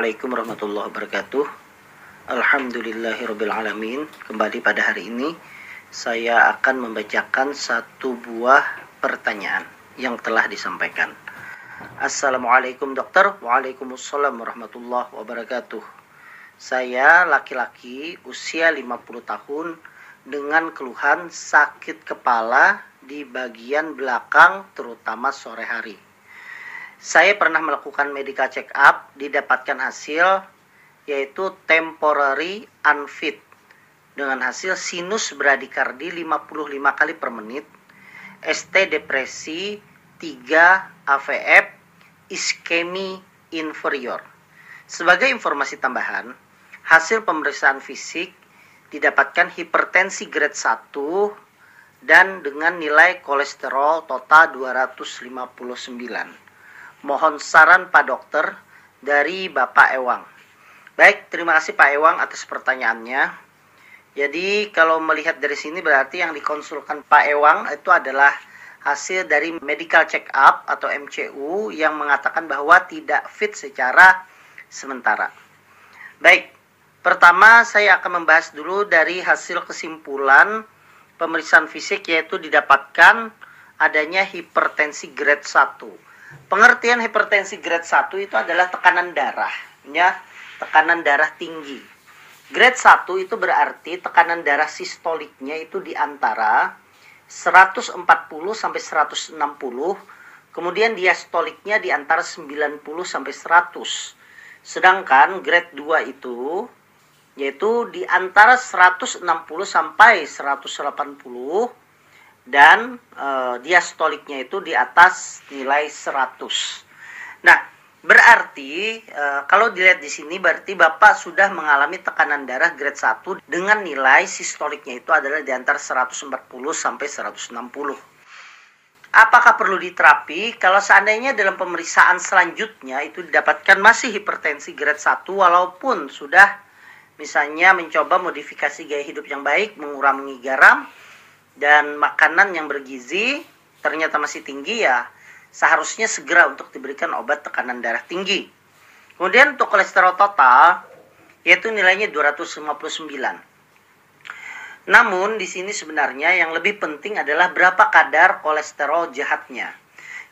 Assalamualaikum warahmatullahi wabarakatuh. Alhamdulillahirrabbilalamin. Kembali pada hari ini saya akan membacakan satu buah pertanyaan yang telah disampaikan. Assalamualaikum dokter. Waalaikumsalam warahmatullahi wabarakatuh. Saya laki-laki usia 50 tahun dengan keluhan sakit kepala di bagian belakang terutama sore hari saya pernah melakukan medical check up, didapatkan hasil yaitu temporary unfit dengan hasil sinus bradikardi 55 kali per menit, ST depresi 3 AVF, iskemi inferior. Sebagai informasi tambahan, hasil pemeriksaan fisik didapatkan hipertensi grade 1 dan dengan nilai kolesterol total 259. Mohon saran Pak Dokter dari Bapak Ewang. Baik, terima kasih Pak Ewang atas pertanyaannya. Jadi kalau melihat dari sini berarti yang dikonsulkan Pak Ewang itu adalah hasil dari medical check up atau MCU yang mengatakan bahwa tidak fit secara sementara. Baik, pertama saya akan membahas dulu dari hasil kesimpulan pemeriksaan fisik yaitu didapatkan adanya hipertensi grade 1 Pengertian hipertensi grade 1 itu adalah tekanan darah, ya, tekanan darah tinggi. Grade 1 itu berarti tekanan darah sistoliknya itu di antara 140 sampai 160, kemudian diastoliknya di antara 90 sampai 100. Sedangkan grade 2 itu yaitu di antara 160 sampai 180 dan e, diastoliknya itu di atas nilai 100. Nah, berarti e, kalau dilihat di sini berarti Bapak sudah mengalami tekanan darah grade 1 dengan nilai sistoliknya itu adalah di antara 140 sampai 160. Apakah perlu diterapi? Kalau seandainya dalam pemeriksaan selanjutnya itu didapatkan masih hipertensi grade 1 walaupun sudah misalnya mencoba modifikasi gaya hidup yang baik, mengurangi garam, dan makanan yang bergizi ternyata masih tinggi ya seharusnya segera untuk diberikan obat tekanan darah tinggi. Kemudian untuk kolesterol total yaitu nilainya 259. Namun di sini sebenarnya yang lebih penting adalah berapa kadar kolesterol jahatnya.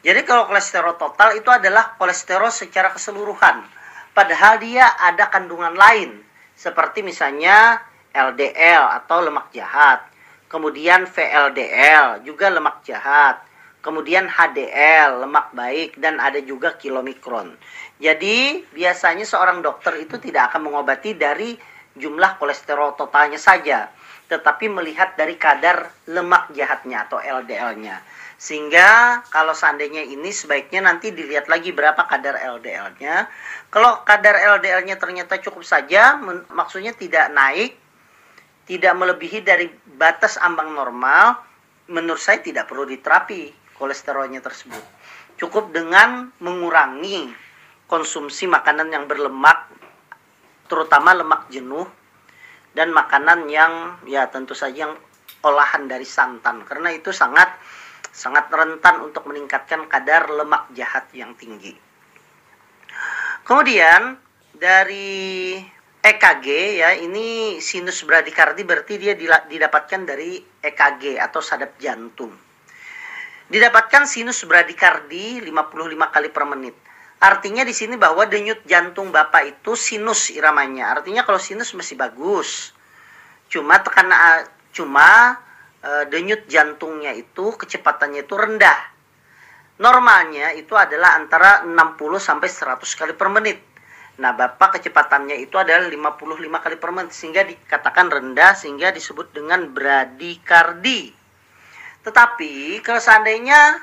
Jadi kalau kolesterol total itu adalah kolesterol secara keseluruhan. Padahal dia ada kandungan lain seperti misalnya LDL atau lemak jahat kemudian VLDL juga lemak jahat, kemudian HDL lemak baik dan ada juga kilomikron. Jadi biasanya seorang dokter itu tidak akan mengobati dari jumlah kolesterol totalnya saja, tetapi melihat dari kadar lemak jahatnya atau LDL-nya. Sehingga kalau seandainya ini sebaiknya nanti dilihat lagi berapa kadar LDL-nya. Kalau kadar LDL-nya ternyata cukup saja, maksudnya tidak naik, tidak melebihi dari batas ambang normal, menurut saya tidak perlu diterapi kolesterolnya tersebut. Cukup dengan mengurangi konsumsi makanan yang berlemak, terutama lemak jenuh, dan makanan yang ya tentu saja yang olahan dari santan, karena itu sangat sangat rentan untuk meningkatkan kadar lemak jahat yang tinggi. Kemudian dari EKG ya ini sinus bradikardi berarti dia didapatkan dari EKG atau sadap jantung. Didapatkan sinus bradikardi 55 kali per menit. Artinya di sini bahwa denyut jantung Bapak itu sinus iramanya. Artinya kalau sinus masih bagus. Cuma tekanan cuma e, denyut jantungnya itu kecepatannya itu rendah. Normalnya itu adalah antara 60 sampai 100 kali per menit. Nah, Bapak kecepatannya itu adalah 55 kali per menit sehingga dikatakan rendah sehingga disebut dengan bradikardi. Tetapi kalau seandainya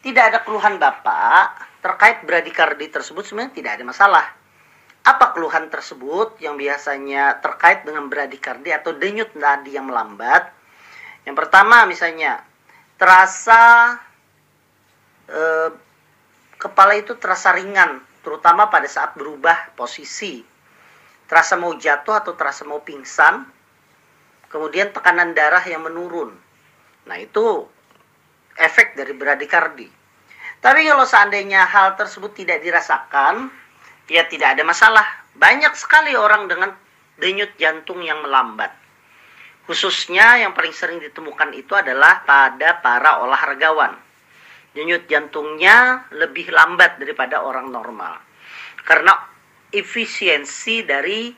tidak ada keluhan Bapak terkait bradikardi tersebut sebenarnya tidak ada masalah. Apa keluhan tersebut yang biasanya terkait dengan bradikardi atau denyut nadi yang melambat? Yang pertama misalnya terasa eh, kepala itu terasa ringan terutama pada saat berubah posisi. Terasa mau jatuh atau terasa mau pingsan, kemudian tekanan darah yang menurun. Nah, itu efek dari bradikardi. Tapi kalau seandainya hal tersebut tidak dirasakan, ya tidak ada masalah. Banyak sekali orang dengan denyut jantung yang melambat. Khususnya yang paling sering ditemukan itu adalah pada para olahragawan. Denyut jantungnya lebih lambat daripada orang normal. Karena efisiensi dari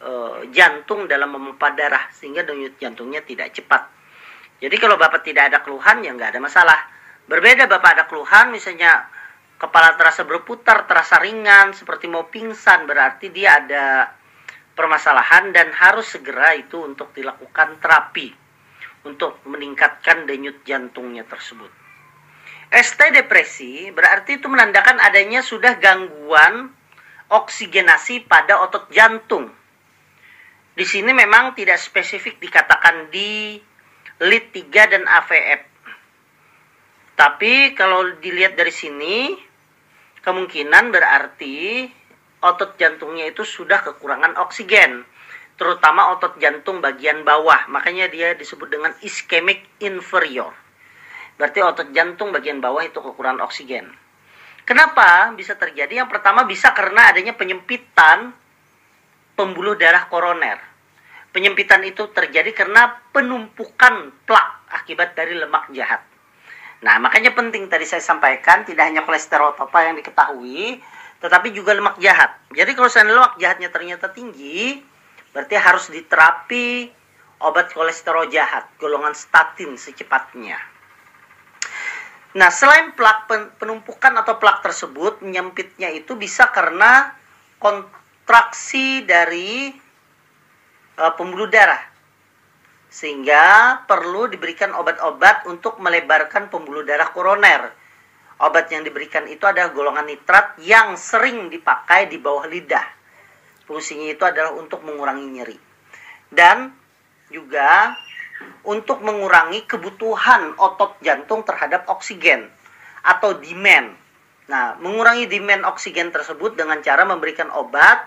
e, jantung dalam memompa darah sehingga denyut jantungnya tidak cepat. Jadi kalau Bapak tidak ada keluhan ya nggak ada masalah. Berbeda Bapak ada keluhan misalnya kepala terasa berputar, terasa ringan, seperti mau pingsan berarti dia ada permasalahan dan harus segera itu untuk dilakukan terapi untuk meningkatkan denyut jantungnya tersebut. ST depresi berarti itu menandakan adanya sudah gangguan oksigenasi pada otot jantung. Di sini memang tidak spesifik dikatakan di lead 3 dan AVF. Tapi kalau dilihat dari sini, kemungkinan berarti otot jantungnya itu sudah kekurangan oksigen, terutama otot jantung bagian bawah. Makanya dia disebut dengan ischemic inferior. Berarti otot jantung bagian bawah itu kekurangan oksigen. Kenapa bisa terjadi? Yang pertama bisa karena adanya penyempitan pembuluh darah koroner Penyempitan itu terjadi karena penumpukan plak akibat dari lemak jahat. Nah, makanya penting tadi saya sampaikan tidak hanya kolesterol total yang diketahui, tetapi juga lemak jahat. Jadi kalau saya lemak jahatnya ternyata tinggi, berarti harus diterapi obat kolesterol jahat, golongan statin secepatnya. Nah, selain plak penumpukan atau plak tersebut, menyempitnya itu bisa karena kontraksi dari uh, pembuluh darah. Sehingga perlu diberikan obat-obat untuk melebarkan pembuluh darah koroner. Obat yang diberikan itu adalah golongan nitrat yang sering dipakai di bawah lidah. Fungsinya itu adalah untuk mengurangi nyeri. Dan juga untuk mengurangi kebutuhan otot jantung terhadap oksigen atau demand. Nah, mengurangi demand oksigen tersebut dengan cara memberikan obat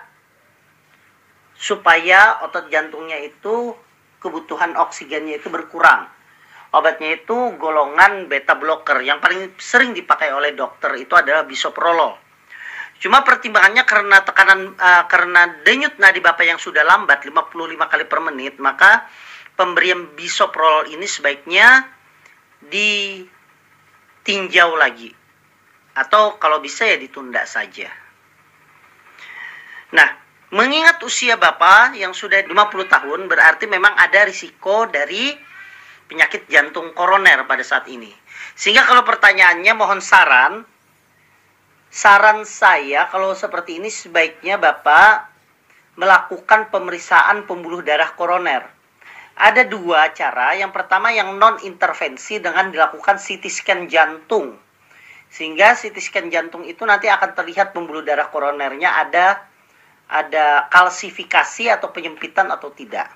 supaya otot jantungnya itu kebutuhan oksigennya itu berkurang. Obatnya itu golongan beta blocker yang paling sering dipakai oleh dokter itu adalah bisoprolol. Cuma pertimbangannya karena tekanan uh, karena denyut nadi bapak yang sudah lambat 55 kali per menit, maka pemberian bisoprolol ini sebaiknya ditinjau lagi atau kalau bisa ya ditunda saja. Nah, Mengingat usia Bapak yang sudah 50 tahun berarti memang ada risiko dari penyakit jantung koroner pada saat ini. Sehingga kalau pertanyaannya mohon saran, saran saya kalau seperti ini sebaiknya Bapak melakukan pemeriksaan pembuluh darah koroner. Ada dua cara. Yang pertama yang non intervensi dengan dilakukan CT scan jantung. Sehingga CT scan jantung itu nanti akan terlihat pembuluh darah koronernya ada ada kalsifikasi atau penyempitan atau tidak.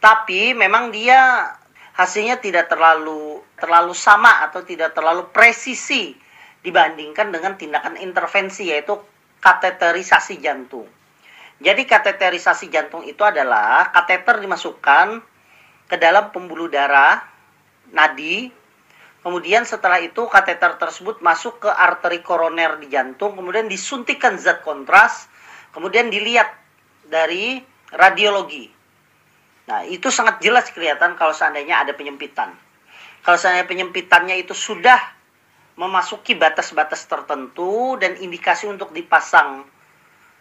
Tapi memang dia hasilnya tidak terlalu terlalu sama atau tidak terlalu presisi dibandingkan dengan tindakan intervensi yaitu kateterisasi jantung. Jadi kateterisasi jantung itu adalah kateter dimasukkan ke dalam pembuluh darah nadi. Kemudian setelah itu kateter tersebut masuk ke arteri koroner di jantung, kemudian disuntikan zat kontras Kemudian dilihat dari radiologi. Nah, itu sangat jelas kelihatan kalau seandainya ada penyempitan. Kalau seandainya penyempitannya itu sudah memasuki batas-batas tertentu dan indikasi untuk dipasang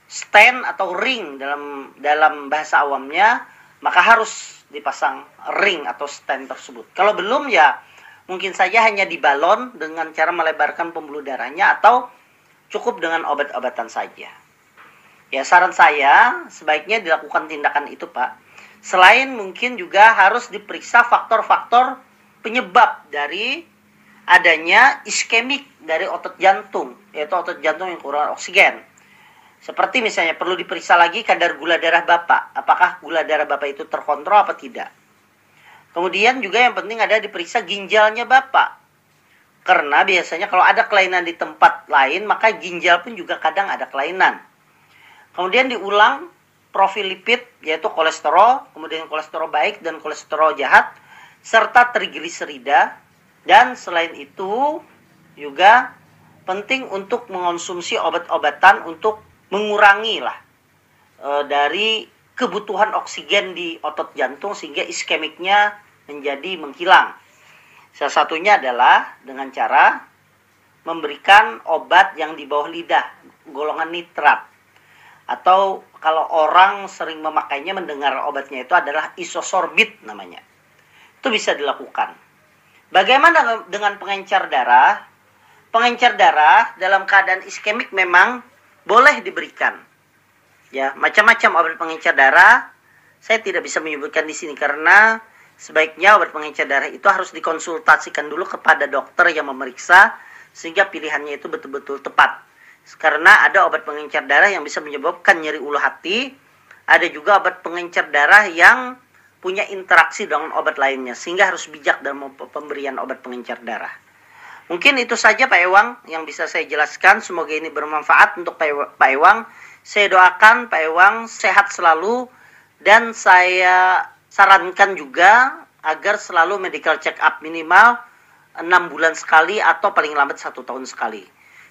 stand atau ring dalam dalam bahasa awamnya, maka harus dipasang ring atau stand tersebut. Kalau belum ya mungkin saja hanya dibalon dengan cara melebarkan pembuluh darahnya atau cukup dengan obat-obatan saja. Ya saran saya sebaiknya dilakukan tindakan itu Pak. Selain mungkin juga harus diperiksa faktor-faktor penyebab dari adanya iskemik dari otot jantung, yaitu otot jantung yang kurang oksigen. Seperti misalnya perlu diperiksa lagi kadar gula darah Bapak. Apakah gula darah Bapak itu terkontrol apa tidak? Kemudian juga yang penting ada diperiksa ginjalnya Bapak. Karena biasanya kalau ada kelainan di tempat lain, maka ginjal pun juga kadang ada kelainan. Kemudian diulang profil lipid yaitu kolesterol, kemudian kolesterol baik dan kolesterol jahat serta trigliserida dan selain itu juga penting untuk mengonsumsi obat-obatan untuk mengurangi lah e, dari kebutuhan oksigen di otot jantung sehingga iskemiknya menjadi menghilang. Salah satunya adalah dengan cara memberikan obat yang di bawah lidah, golongan nitrat. Atau kalau orang sering memakainya mendengar obatnya itu adalah isosorbit namanya. Itu bisa dilakukan. Bagaimana dengan pengencer darah? Pengencer darah dalam keadaan iskemik memang boleh diberikan. Ya, macam-macam obat pengencer darah. Saya tidak bisa menyebutkan di sini karena sebaiknya obat pengencer darah itu harus dikonsultasikan dulu kepada dokter yang memeriksa sehingga pilihannya itu betul-betul tepat. Karena ada obat pengencer darah yang bisa menyebabkan nyeri ulu hati, ada juga obat pengencer darah yang punya interaksi dengan obat lainnya sehingga harus bijak dalam pemberian obat pengencer darah. Mungkin itu saja Pak Ewang yang bisa saya jelaskan. Semoga ini bermanfaat untuk Pak Ewang. Saya doakan Pak Ewang sehat selalu dan saya sarankan juga agar selalu medical check up minimal 6 bulan sekali atau paling lambat satu tahun sekali.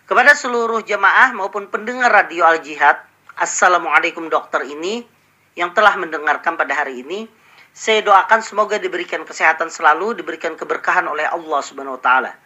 Kepada seluruh jemaah maupun pendengar radio Al Jihad, Assalamualaikum dokter ini yang telah mendengarkan pada hari ini. Saya doakan semoga diberikan kesehatan selalu, diberikan keberkahan oleh Allah Subhanahu wa taala.